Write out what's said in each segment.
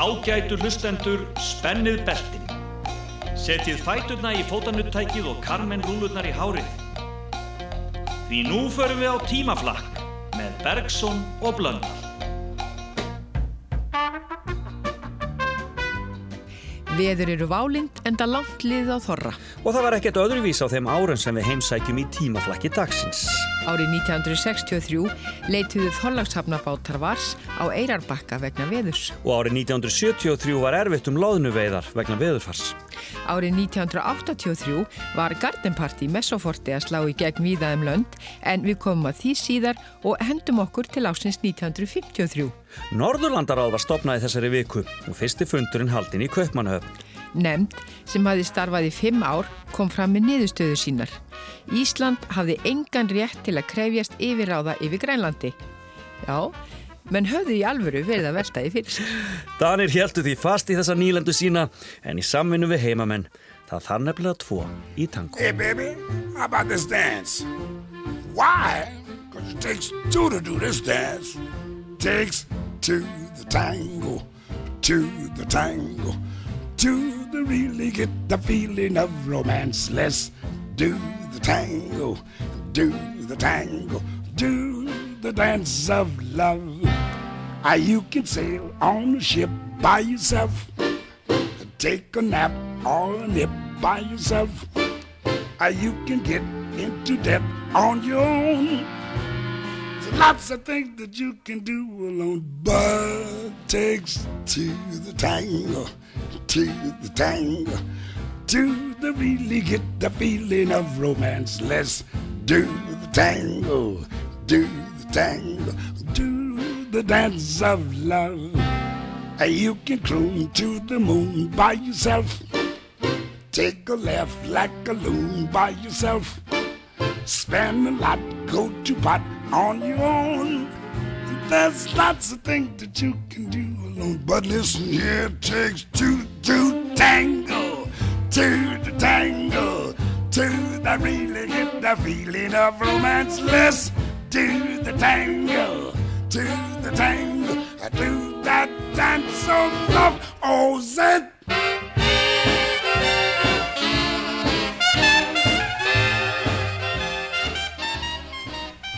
Ágætu hlustendur, spennið beltin. Setjið fæturna í fótanuttækið og karmen rúlurnar í hárið. Því nú förum við á tímaflakk með Bergson og Blöndal. Veður eru válind en það langt liðið á þorra. Og það var ekkert öðruvís á þeim árun sem við heimsækjum í tímaflakki dagsins. Árið 1963 leituðu þorlagshafnabátar vars á Eirarbakka vegna veðurs. Og árið 1973 var erfitt um loðnuveiðar vegna veðurfars. Árið 1983 var Gardenparty Messoforti að slá í gegn víðaðum lönd en við komum að því síðar og hendum okkur til ásins 1953. Norðurlandaráð var stopnað í þessari viku og fyrsti fundurinn haldin í Kaupmannhöfn. Nemnd sem hafi starfað í fimm ár kom fram með niðurstöðu sínar. Ísland hafði engan rétt til að krefjast yfirráða yfir Grænlandi. Já, menn höfðu í alvöru verið að velta því fyrir sér. Danir heldu því fast í þessa nýlendu sína en í samvinnu við heimamenn það þar nefnilega tvo í tango. Hey baby, how about this dance? Why? Because it takes two to do this dance. Takes to the tango, to the tango, to to really get the feeling of romance. Let's do the tango, do the tango, do the dance of love. Ah, you can sail on a ship by yourself, take a nap or a nip by yourself. Ah, you can get into debt on your own. Lots of things that you can do alone, but takes to the tango to the tango, to the really get the feeling of romance. Let's do the tango, do the tango, do the dance of love. And you can croon to the moon by yourself. Take a left like a loon by yourself. Spend a lot, go to pot on your own. There's lots of things that you can do alone. But listen, here it takes two to tango, two to tango, to the really get the feeling of romance. Let's do the tango, to the tango, do that dance of love. Oh, that.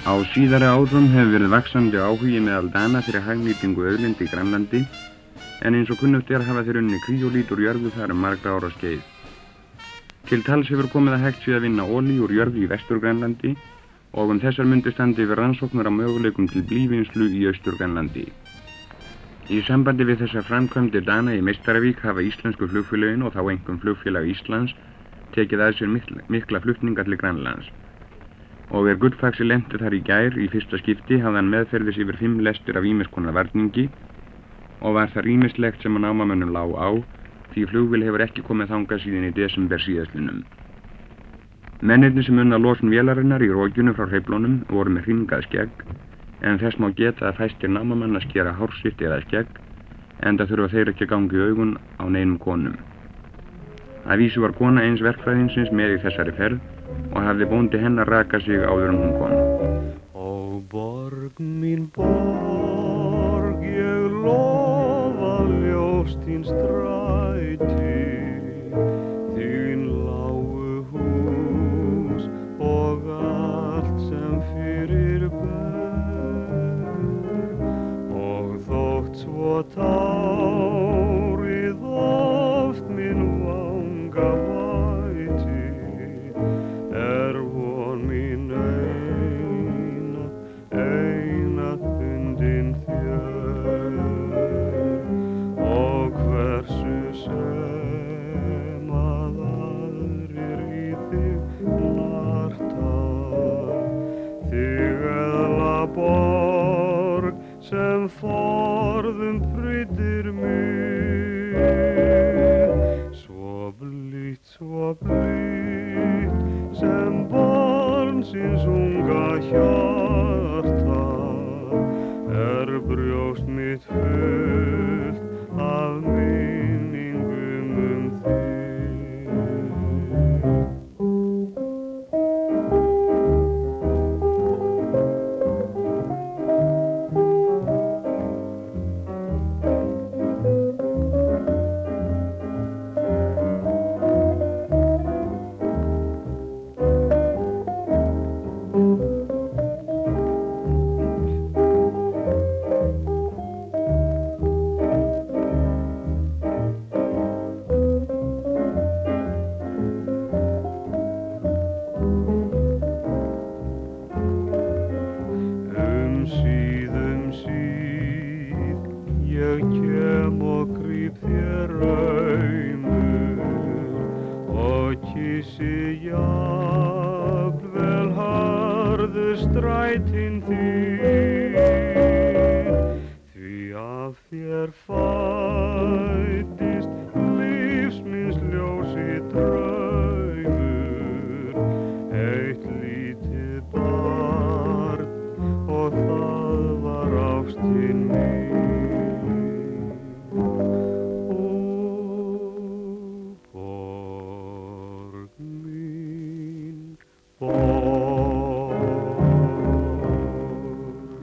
Á síðara árum hefur verið vaksandi áhugi meðal dana fyrir hagnýtingu auðlindi í Grænlandi en eins og kunnugt er hafa þeir unni kríolít úr jörðu þar um margra ára skeið. Til tals hefur komið að hægt við að vinna óli úr jörðu í vestur Grænlandi og um þessar myndi standi við rannsóknar á möguleikum til blífinslu í austur Grænlandi. Í sambandi við þessar framkvæmdi dana í Meistaravík hafa íslensku flugfélagin og þá engum flugfélag Íslands tekið að sér mikla flutningar til Grænlands og er Gullfaxi lendi þar í gær í fyrsta skipti hafði hann meðferðis yfir fimm lestur af ímiskonar varningi og var það rýmislegt sem hann ámamönnum lág á því flugvil hefur ekki komið þanga síðan í desember síðastlunum. Mennirni sem unna losun vélarinnar í rókjunu frá hreiflónum voru með hringað skegg en þess má geta að fæstir námamann að skera hórsitt eða skegg en það þurfa þeir ekki að gangi augun á neinum konum. Að vísu var kona eins verkfræðinsins með í þessari ferð og hafði bóndi hennar raka sig áður en hún kom. Ó borg mín borg, ég lofa ljóst þín stræti, þín lágu hús og allt sem fyrir ber og þótt svo tárið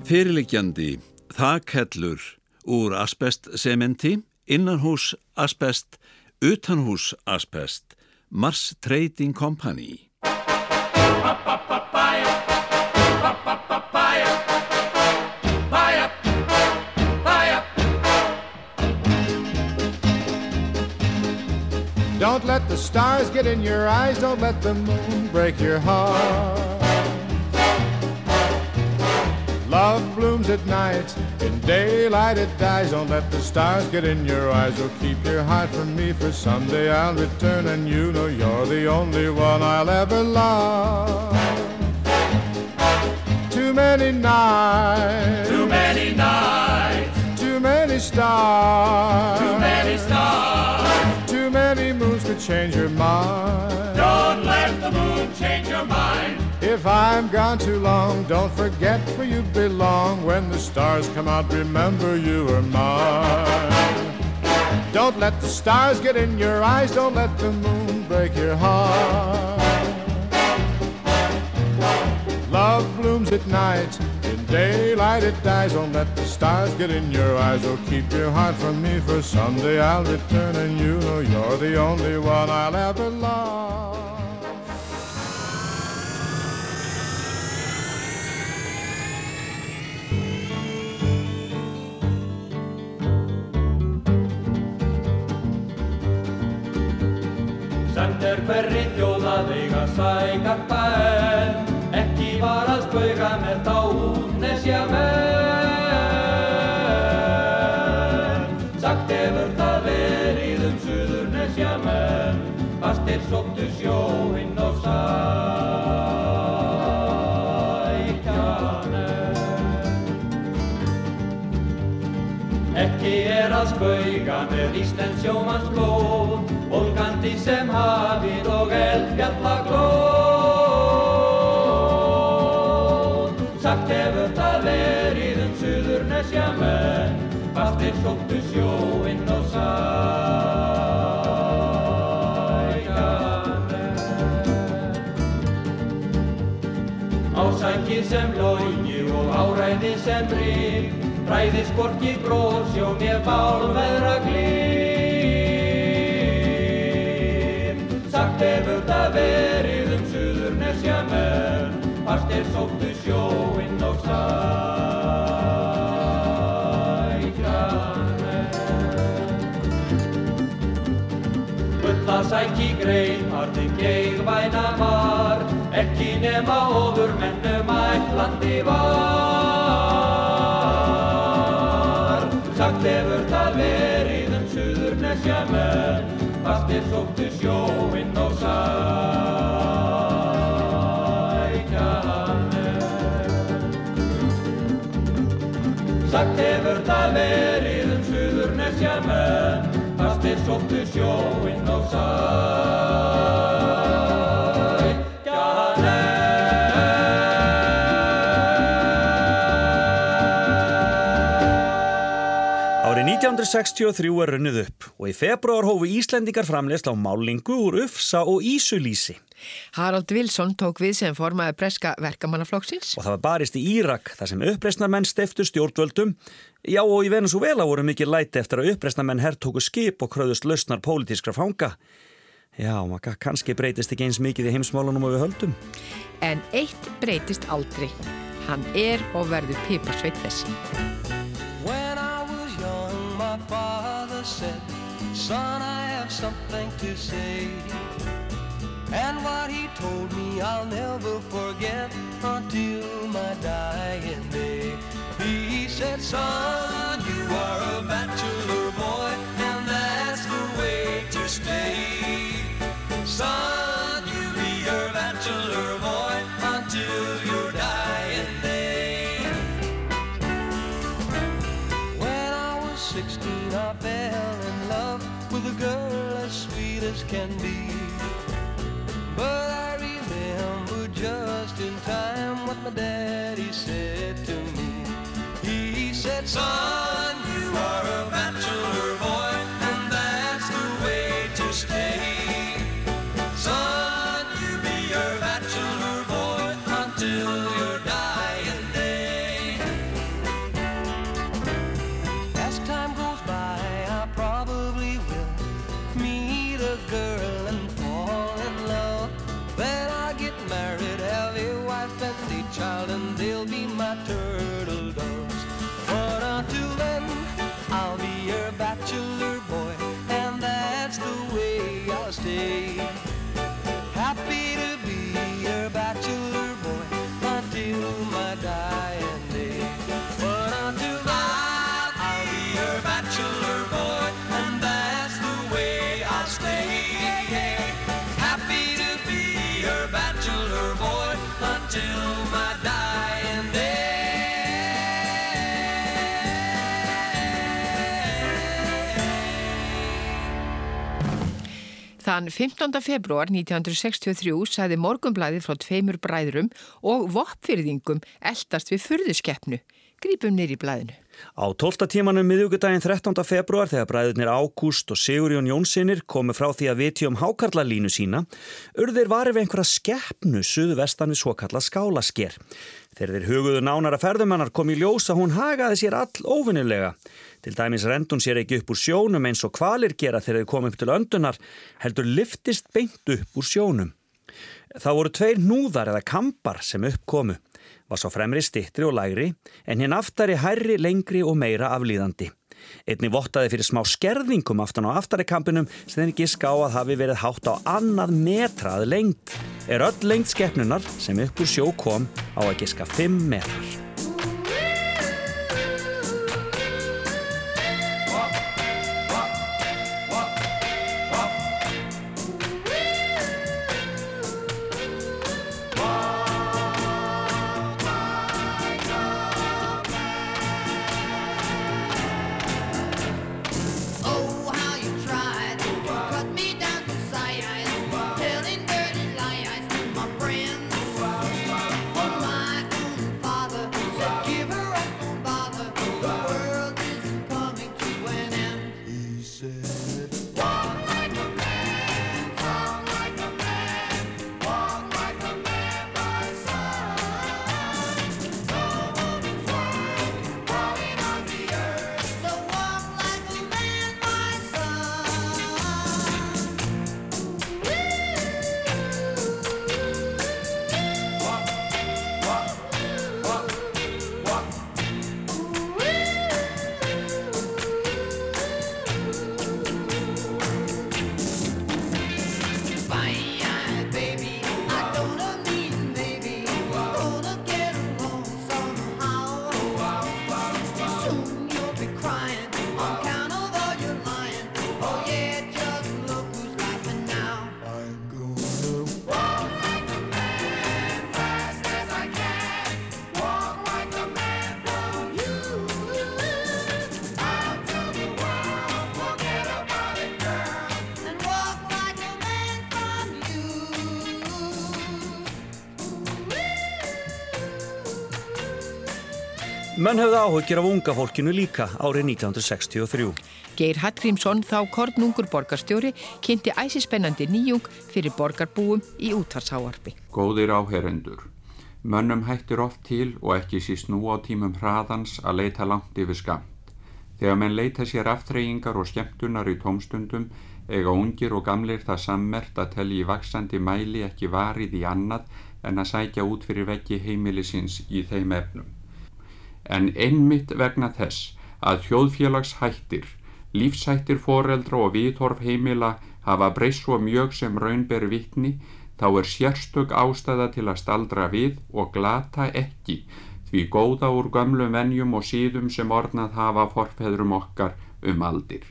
borg Fyrirliggjandi þakhellur úr asbestsementi, innanhús asbest, utanhús asbest, Mars Trading Company. Don't let the stars get in your eyes, don't let the moon break your heart. Love blooms at night, in daylight it dies. Don't let the stars get in your eyes, or keep your heart from me, for someday I'll return and you know you're the only one I'll ever love. Too many nights, Too many nights, too many stars, too many stars. too many moons could change your mind. Don't let the moon change your mind. If I'm gone too long, don't forget where you belong. When the stars come out, remember you are mine. Don't let the stars get in your eyes, don't let the moon break your heart. Love blooms at night, in daylight it dies. Don't let the stars get in your eyes, or keep your heart from me, for someday I'll return and you know you're the only one I'll ever love. Hverri þjóðað eiga sækarta en ekki var að spauga með þá útnesja menn. Sagt hefur það verið um suðurnesja menn, fastir sóttu sjóinn og sækjanenn. Ekki er að spauga með Íslands sjómanns blóð, volgandi sem hafið og eldfjallaglóð. Sagt hefur það verið um suðurnesja menn, fastir sóttu sjóinn og sækjanenn. Ásækið sem logi og áræði sem rík, Ræðis hvorki bróðsjó mér bálveðra glým. Sagt hefur það verið um suðurnesja menn, Fastir sóttu sjóinn og sækjanenn. Gulla sæki grein, harði geigvæna var, Ekki nema ofur mennum ætlandi var. Suðurnesja menn, Fastir sóttu sjóinn og sækjanenn. Sagt hefur það verið um suðurnesja menn, Fastir sóttu sjóinn og Árið 1963 er runnið upp og í februar hófu Íslendingar framlegsla á málingu úr ufsa og ísulísi. Harald Wilson tók við sem formaði breska verkamannaflokksins. Og það var barist í Írak þar sem uppreisnarmenn steiftu stjórnvöldum. Já og í Venezuela voru mikið læti eftir að uppreisnarmenn herrtóku skip og kröðust lausnar pólitískra fanga. Já, maður kannski breytist ekki eins mikið í heimsmálunum og við höldum. En eitt breytist aldrei. Hann er og verður piparsveit þessi. Said, Son, I have something to say. And what he told me I'll never forget until my dying day. He said, son, you are a bachelor boy, and that's the way to stay. Son, But I remember just in time what my daddy said to me. He said, son, Þann 15. februar 1963 sagði morgumblæði frá tveimur bræðrum og voppfyrðingum eldast við furðuskeppnu. Grípum nýr í blæðinu. Á 12. tímanum miðugudaginn 13. februar þegar bræðurnir Ágúst og Sigurjón Jónsinnir komu frá því að viti um hákarlalínu sína, urðir við einhverja skeppnu suðvestan við svo kalla skálasker. Þegar þeir huguðu nánara ferðumannar kom í ljós að hún hagaði sér all óvinnilega. Til dæmis rendun sér ekki upp úr sjónum eins og kvalir gera þegar þeir komum upp til öndunar, heldur liftist beint upp úr sjónum. Það voru tveir núðar eða kampar sem uppkomu. Var svo fremri stittri og lægri, en hinn aftari hærri, lengri og meira aflýðandi. Einni vottaði fyrir smá skerðingum aftan á aftari kampinum sem þeir giska á að hafi verið hátt á annað metrað lengt. Er öll lengt skeppnunar sem upp úr sjó kom á að giska 5 metrar. Menn hefði áhugir af unga fólkinu líka árið 1963. Geir Hallgrímsson, þá kornungur borgarstjóri, kynnti æsispennandi nýjung fyrir borgarbúum í útvarsáarpi. Góðir áherendur. Mönnum hættir oft til og ekki síst nú á tímum hraðans að leita langt yfir skamt. Þegar menn leita sér aftreyingar og skemmtunar í tómstundum eiga ungir og gamlir það sammert að telli í vaksandi mæli ekki varið í annað en að sækja út fyrir veggi heimilisins í þeim efnum. En einmitt vegna þess að þjóðfélagshættir, lífshættir foreldra og viðhorf heimila hafa breyst svo mjög sem raunber vitni, þá er sérstök ástæða til að staldra við og glata ekki því góða úr gömlum venjum og síðum sem ornað hafa forfeðrum okkar um aldir.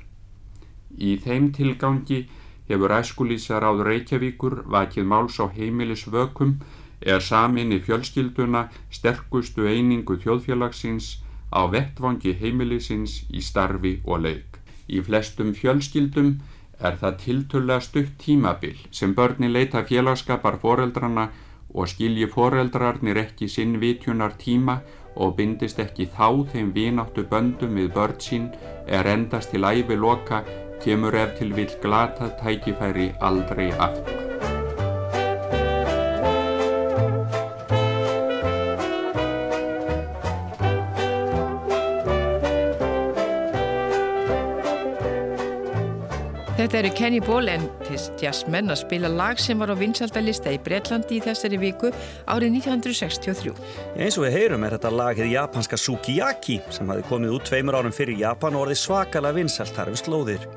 Í þeim tilgangi hefur æskulísar áður Reykjavíkur vakið máls á heimilisvökum er saminni fjölskylduna sterkustu einingu þjóðfélagsins á vettvangi heimilisins í starfi og leik. Í flestum fjölskyldum er það tiltölla stutt tímabil sem börni leita félagskapar foreldrana og skilji foreldrarnir ekki sinn vitjunar tíma og bindist ekki þá þeim vináttu böndum við börn sín er endast til æfi loka kemur ef til vill glatað tækifæri aldrei aftur. Þetta eru Kenny Ball en jazzmenn að spila lag sem var á vinsaldalista í Breitlandi í þessari viku árið 1963. Eins og við heyrum er þetta lag hefði japanska Sukiyaki sem hafi komið út tveimur árum fyrir Japan og orðið svakalega vinsalt þar við slóðir.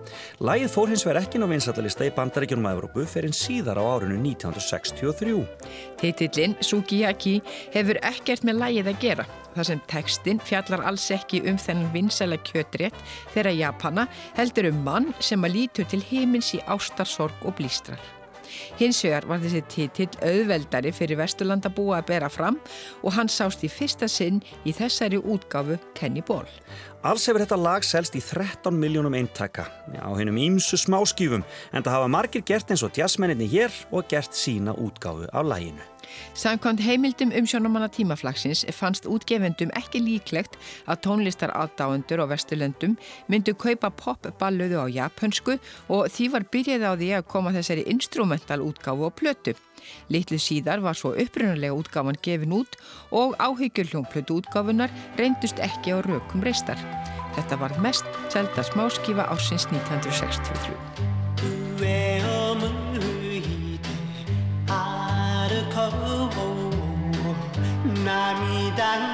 Lagið fór hins vegar ekki ná vinsaldalista í bandaríkjunum að Evrópu fyrir en síðar á árinu 1963. Titillin Sukiyaki hefur ekkert með lagið að gera þar sem textin fjallar alls ekki um þennan vinsæla kjötrétt þeirra Japana heldur um mann sem að lítur til heimins í ástarsorg og blístrar. Hins vegar var þessi titill auðveldari fyrir Vesturlanda búa að bera fram og hann sást í fyrsta sinn í þessari útgáfu Kenny Ball. Alls hefur þetta lag selst í 13 miljónum eintaka á hennum ímsu smáskýfum en það hafa margir gert eins og jazzmenninni hér og gert sína útgáfu á laginu. Samkvæmt heimildum umsjónumanna tímaflagsins fannst útgefendum ekki líklegt að tónlistar aðdáendur á Vesturlöndum myndu kaupa popballuðu á japansku og því var byrjaði á því að koma þessari instrumental útgáfu og plötu. Littlu síðar var svo upprunalega útgáfan gefin út og áhyggjurljónplötu útgáfunar reyndust ekki á rökum reistar. Þetta var mest selda smáskifa ásins 1963. 涙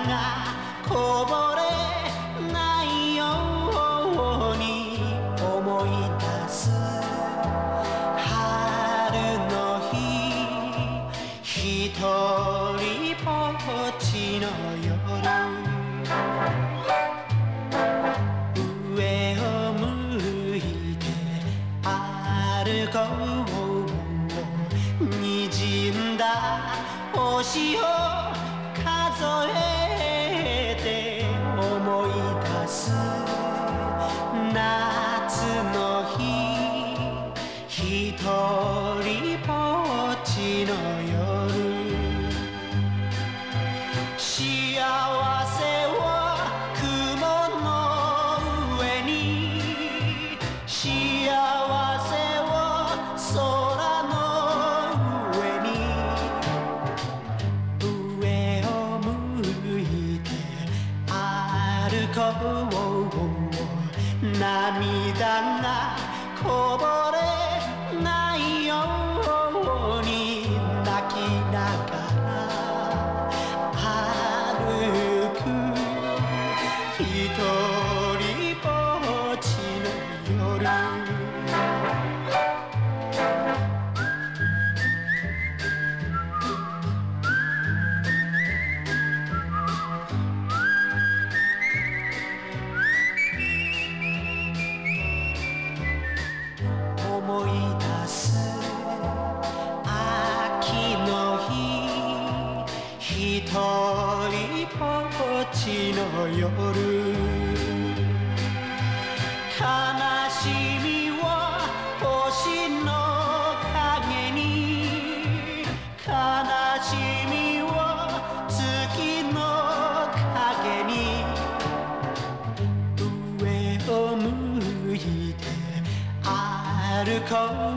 Come.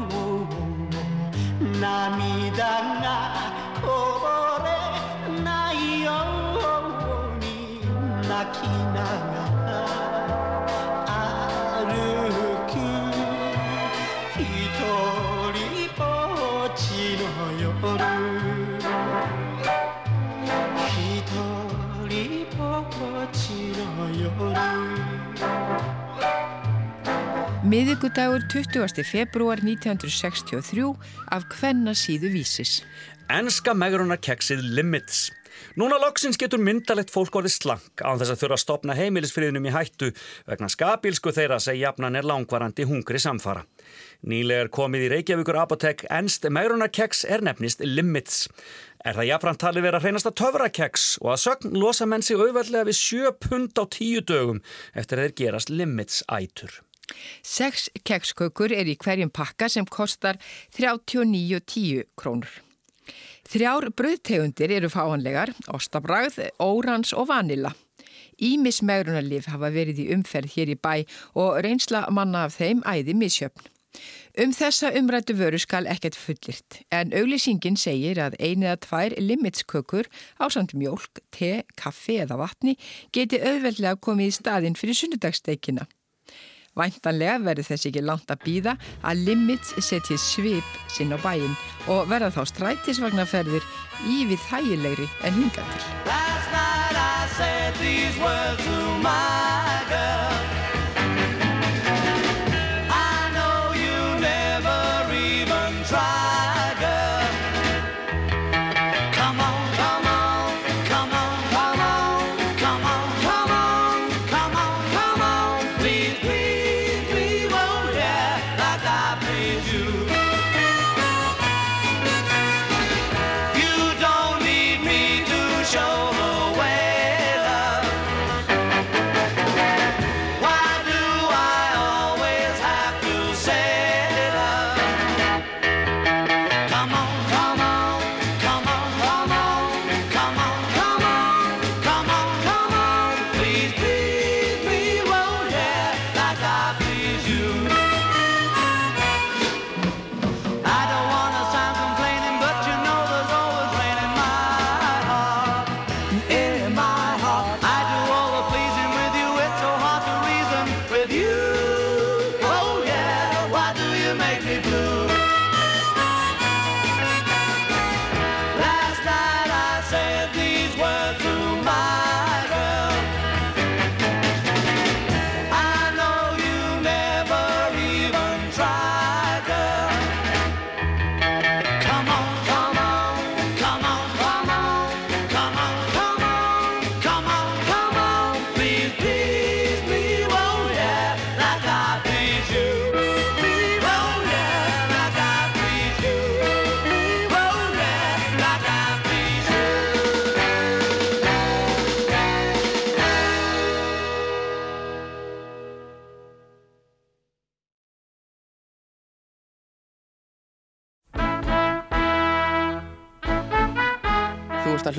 miðugudagur 20. februar 1963 af hvenna síðu vísis. Ennska megrunar keksið Limits. Núna loksins getur myndalegt fólk orðið slank án þess að þurfa að stopna heimilisfriðnum í hættu vegna skapílsku þeirra sem jafnan er langvarandi hungri samfara. Nýlegar komið í Reykjavíkur apotek ennst megrunarkeks er nefnist Limits. Er það jafnframt talið vera hreinasta töfrakeks og að sögn losa menn sig auðveldlega við 7 pund á 10 dögum eftir að þeir gerast Limits ætur. Seks kekskökur er í hverjum pakka sem kostar 39,10 krónur. Þrjár bröðtegundir eru fáanlegar, ostabræð, órans og vanila. Ímis megrunarlif hafa verið í umferð hér í bæ og reynsla manna af þeim æði misjöfn. Um þessa umrættu vöru skal ekkert fullirt, en auglýsingin segir að einu eða tvær limitskökur á samt mjölk, te, kaffi eða vatni geti auðveldlega komið í staðin fyrir sunnudagssteikina. Væntanlega verður þess ekki langt að býða að Limits setji svip sinn á bæin og verða þá strætisvagnaferðir í við þægilegri en hingandir.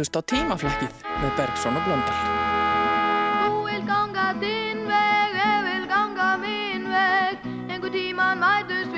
að hlusta á tímaflækið með Bergson og Blöndal. Þú vil ganga þinn veg, ég vil ganga minn veg, einhver tíman mætust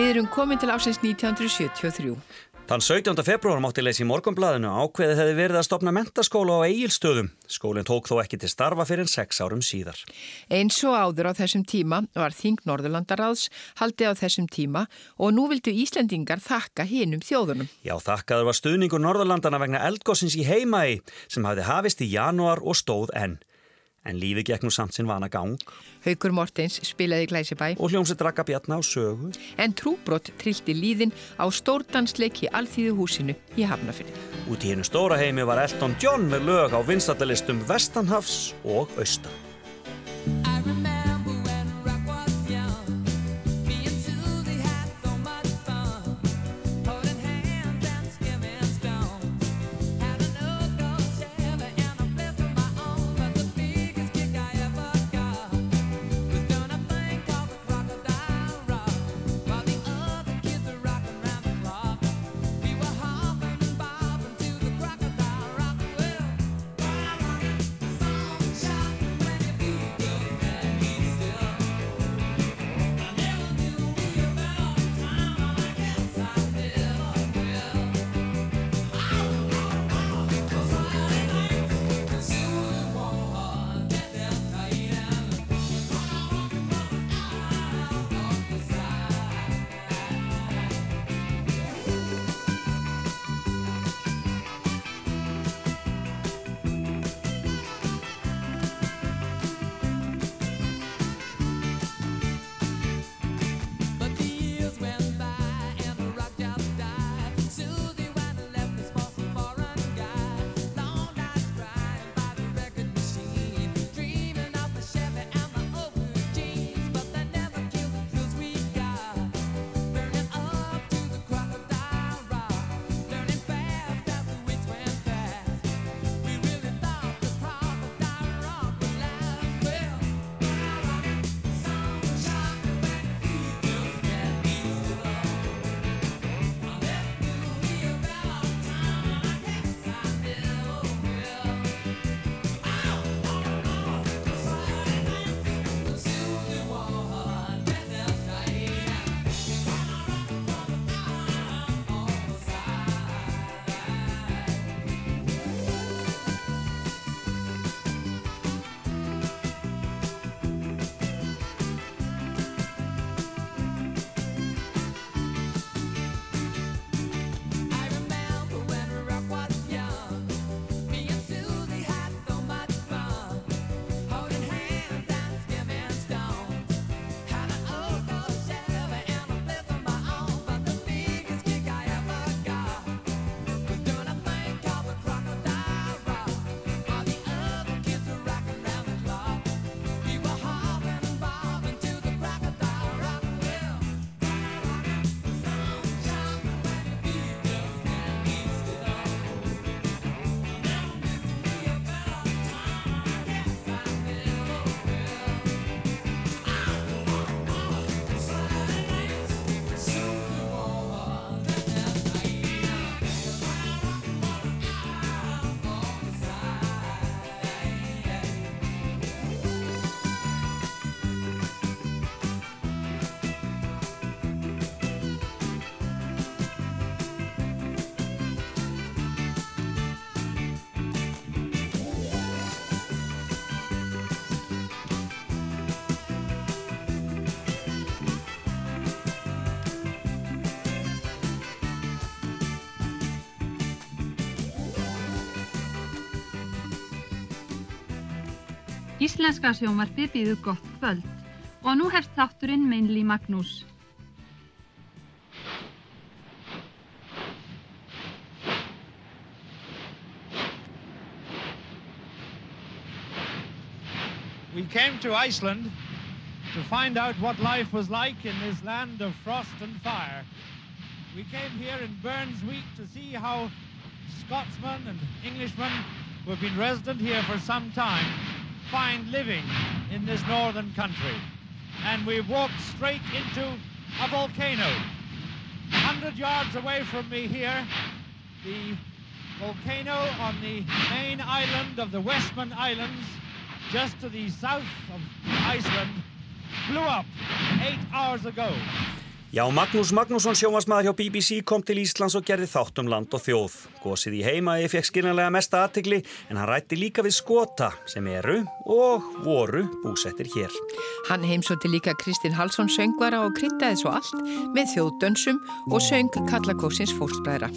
erum komin til ásins 1973. Þann 17. februar mátti leysi í morgunblæðinu ákveðið hefði verið að stopna mentaskóla á eigilstöðum. Skólinn tók þó ekki til starfa fyrir en sex árum síðar. Eins og áður á þessum tíma var Þing Norðurlandaráðs haldið á þessum tíma og nú vildu Íslendingar þakka hinum þjóðunum. Já, þakkaður var stuðningur Norðurlandana vegna eldgossins í Heimaey sem hafði hafist í janúar og stóð enn. En lífi gekk nú samt sinn vana gang. Haukur Mortens spilaði Glæsibæ Og hljómsið drakka bjarna á sögu. en trúbrott trilti líðin á stórdansleik í Alþýðu húsinu í Hafnafinn. Út í hennu stóra heimi var Elton John með lög á vinstallalistum Vestanhafs og Austan. Íslenska sjónvarpi býður gott kvöld og nú hefst þátturinn Meinli Magnús. We came to Iceland to find out what life was like in this land of frost and fire. We came here in Burns Week to see how Scotsmen and Englishmen who have been resident here for some time find living in this northern country. And we walked straight into a volcano. Hundred yards away from me here, the volcano on the main island of the Westman Islands, just to the south of Iceland, blew up eight hours ago. Já, Magnús Magnússon sjómasmaður hjá BBC kom til Íslands og gerði þátt um land og þjóð. Gósið í heimaði fekk skiljanlega mesta aðtegli en hann rætti líka við skota sem eru og voru búsettir hér. Hann heimsótti líka Kristinn Halsson söngvara og kryddaði svo allt með þjóðdönsum og söng Kallakóksins fólksbræðra.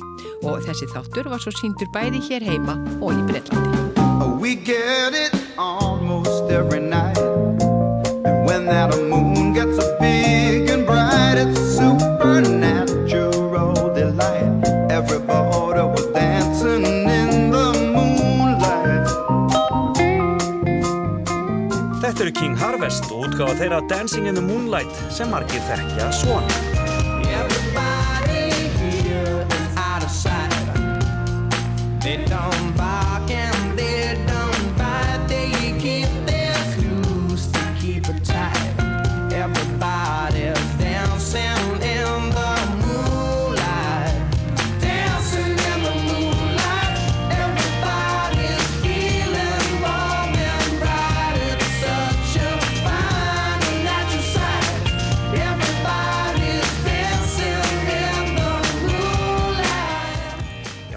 Og þessi þáttur var svo síndur bæði hér heima og í Breitlandi. We get it almost every night. And when that moon Og útgáfa þeirra Dancing in the Moonlight sem margir þekkja svona. Everybody here is out of sight. They don't bark and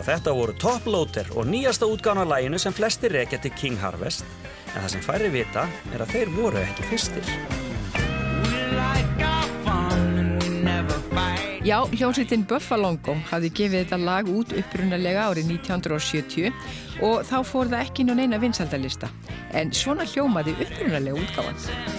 þetta voru Top Loader og nýjasta útgána læginu sem flestir rekja til King Harvest en það sem færri vita er að þeir voru ekki fyrstir. Já, hljómsveitin Buffalongo hafði gefið þetta lag út upprunalega árið 1970 og þá fór það ekki á neina vinsaldalista. En svona hljómaði upprunalega útgáfan.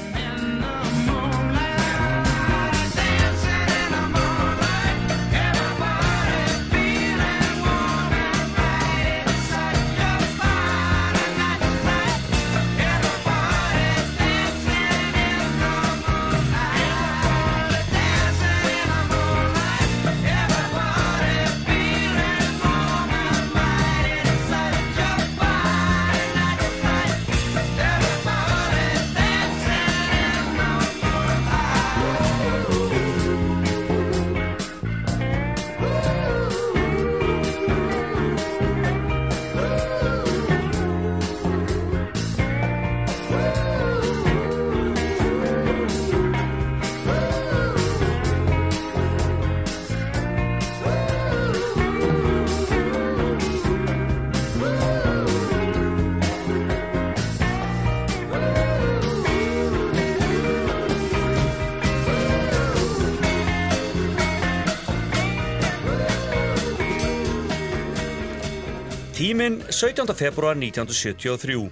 17. februar 1973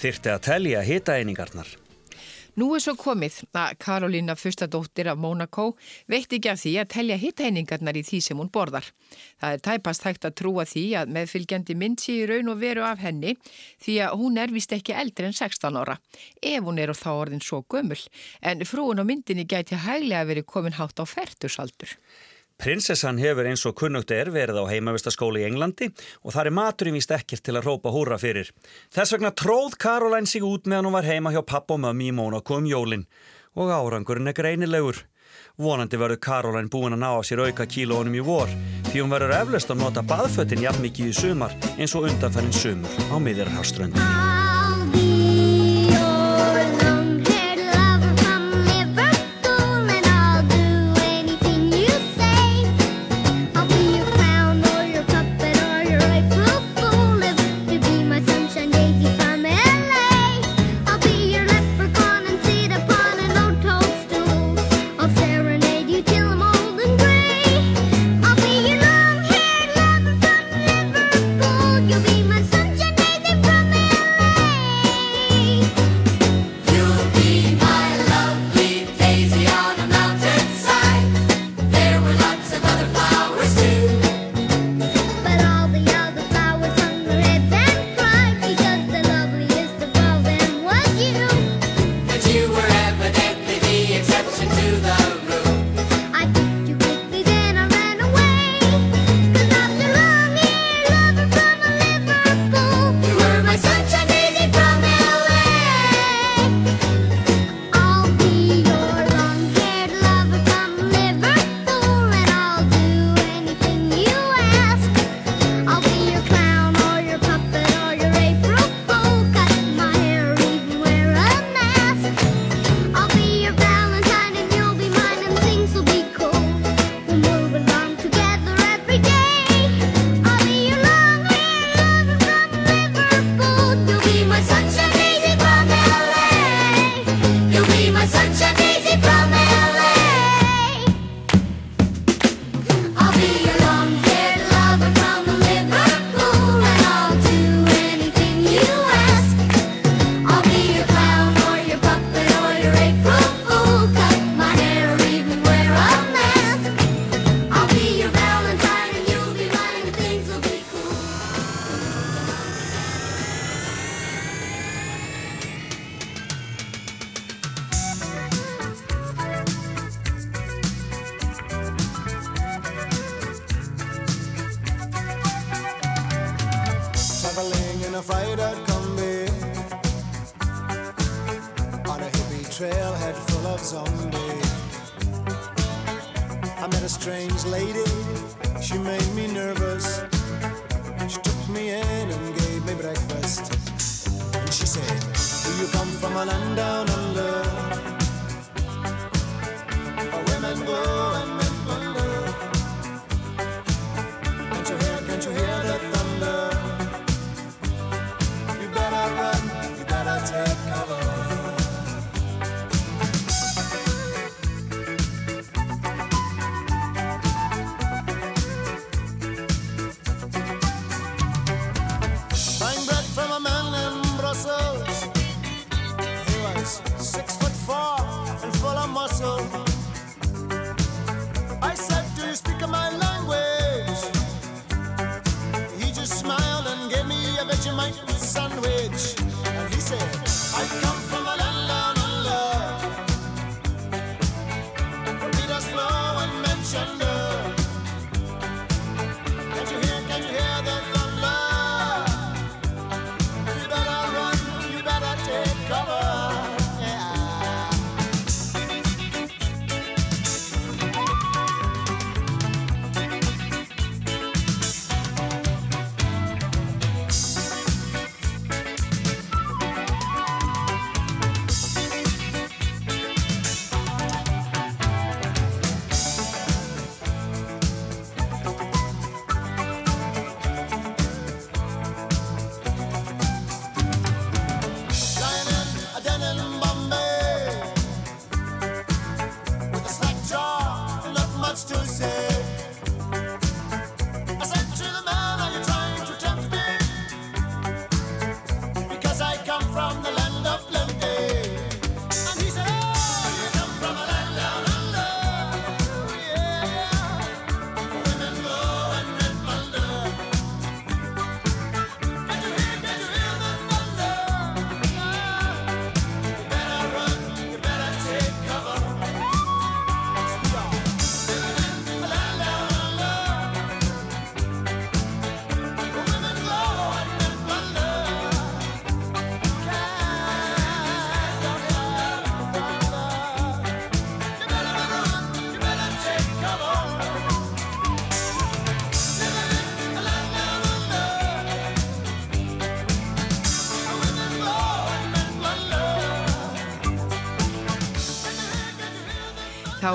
þyrfti að telja hitaeiningarnar. Nú er svo komið að Karolína fyrstadóttir af Monaco veitt ekki af því að telja hittæningarnar í því sem hún borðar. Það er tæpast hægt að trúa því að meðfylgjandi mynd sé í raun og veru af henni því að hún er vist ekki eldri en 16 ára ef hún er á þá orðin svo gömul en frúin á myndinni gæti hæglega verið komin hátt á færtusaldur. Prinsessan hefur eins og kunnugt er verið á heimavistaskóli í Englandi og þar er maturinn víst ekkert til að rópa húra fyrir. Þess vegna tróð Caroline sig út meðan hún var heima hjá papp og mömmi í Mónaco um jólin og árangurinn er greinilegur. Vonandi verður Caroline búin að ná á sér auka kílónum í vor því hún verður eflaust að nota baðföttin jafn mikið í sumar eins og undanfærin sumur á miðjarharströndinni.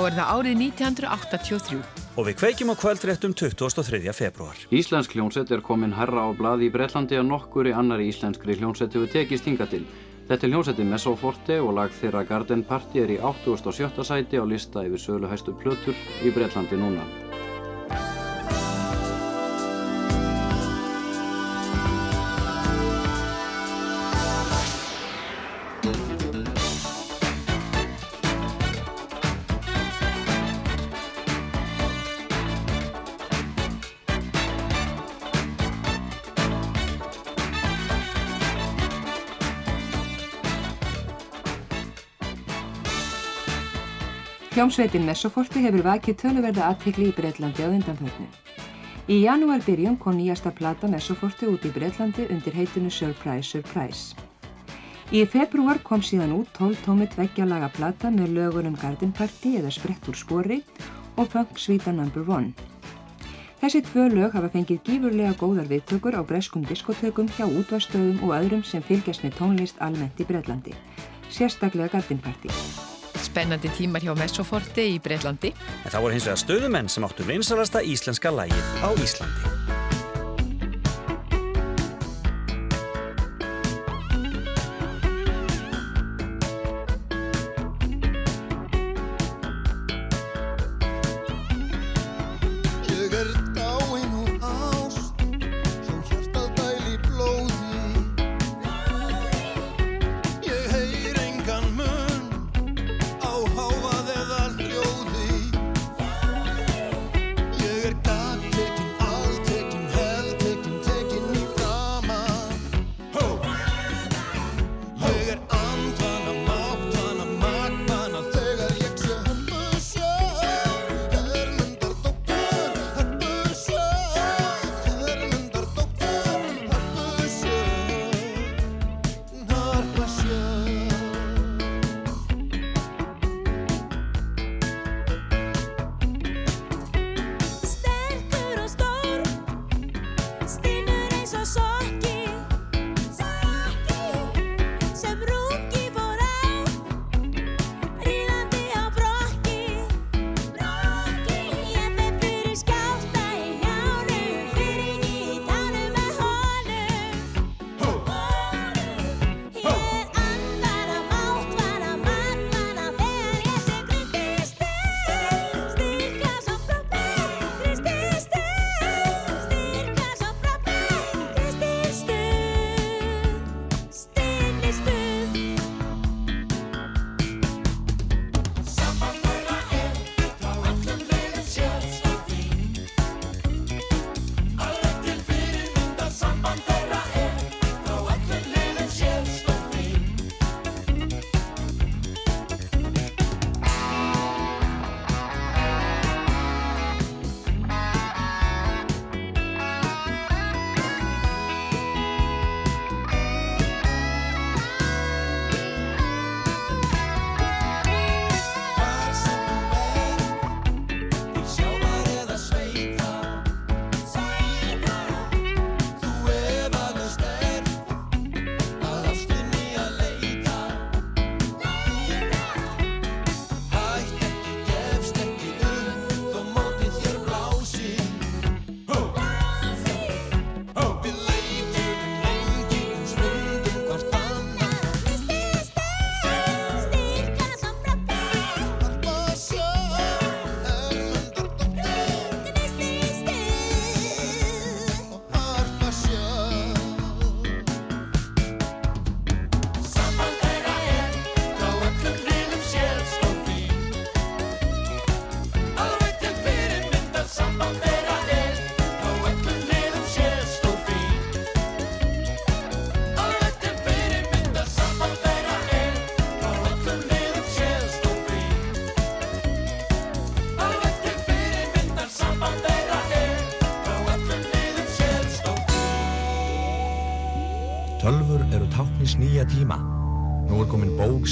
Er það árið 1983. Og við kveikjum á kvöldréttum 23. februar. Íslensk hljónsett er komin herra á blaði í Breitlandi að nokkuri annari íslenskri hljónsett hefur tekist hinga til. Þetta er hljónsetti Messoforte og lag þeirra Garden Party er í 87. sæti á lista yfir söluhæstu plötur í Breitlandi núna. Hljómsveitin Messoforti hefur vakið töluverða aðtekli í Breitlandi á undanförnu. Í janúar byrjun kom nýjasta plata Messoforti út í Breitlandi undir heitinu Surprise Surprise. Í februar kom síðan út 12 tómit veggjalaga plata með lögunum Garden Party eða Sprett úr spori og Funk Svíta No. 1. Þessi tvö lög hafa fengið gífurlega góðar viðtökur á breskum diskotökum hjá útvarstöðum og öðrum sem fylgjast með tónlist almennt í Breitlandi. Sérstaklega Garden Party. Spennandi tímar hjá Messoforti í Breitlandi. En það voru hins vegar stöðumenn sem áttu vinsalasta íslenska lægið á Íslandi.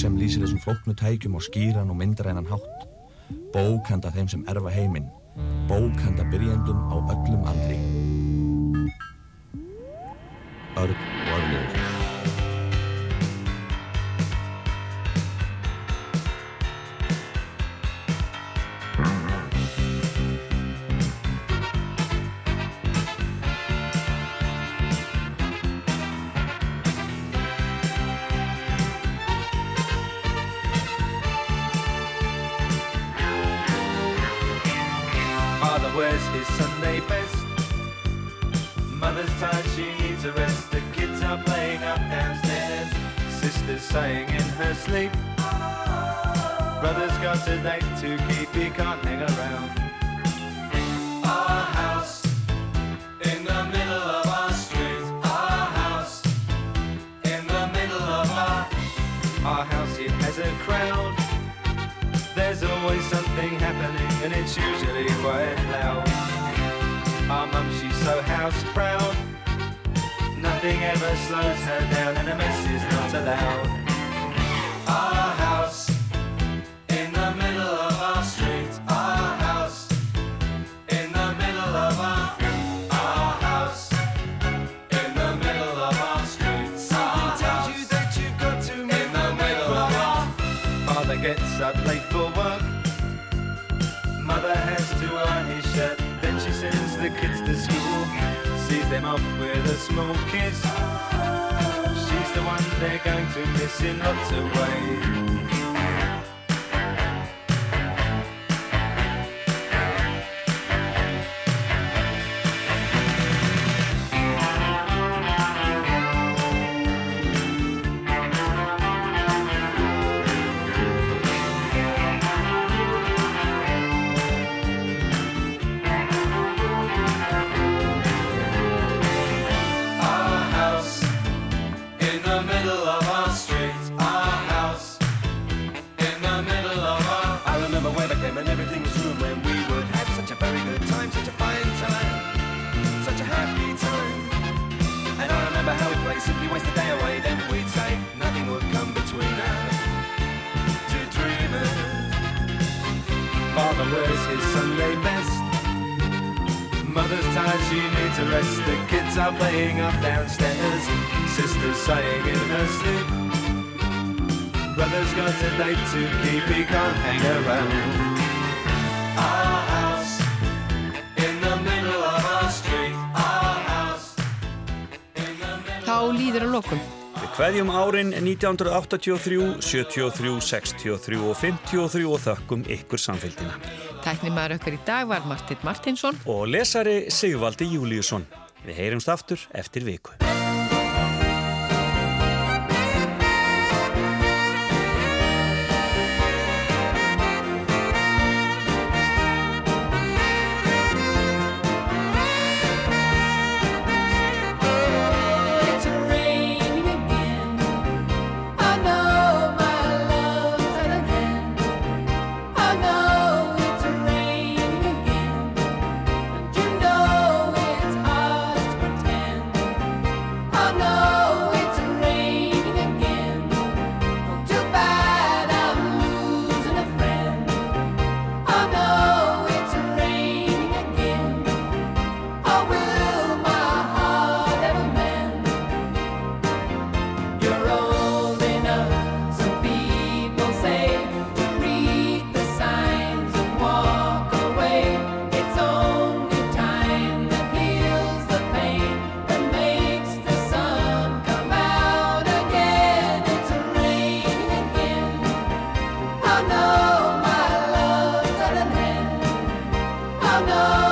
Sem lýsir þessum flóknu tækjum og skýran og myndrænan hátt. Bók handa þeim sem erfa heiminn. Bók handa byrjendum á öllum andri. Örn something happening, and it's usually quite loud. Our mum, she's so house proud. Nothing ever slows her down, and a mess is not allowed. Our Them off with a small kiss. She's the one they're going to miss in lots of ways. Simply waste the day away. Then we'd say nothing would come between us. Two dreamers. Father wears his Sunday best. Mother's tired, she needs a rest. The kids are playing up downstairs. Sister's sighing in her sleep. Brother's got a date to keep, he can't hang around. Our líður að lokum. Við kveðjum árin 1983, 73, 63 og 53 og þökkum ykkur samfélgina. Tæknimaður okkar í dag var Martin Martinsson. Og lesari Sigvaldi Júliusson. Við heyrumst aftur eftir viku. know.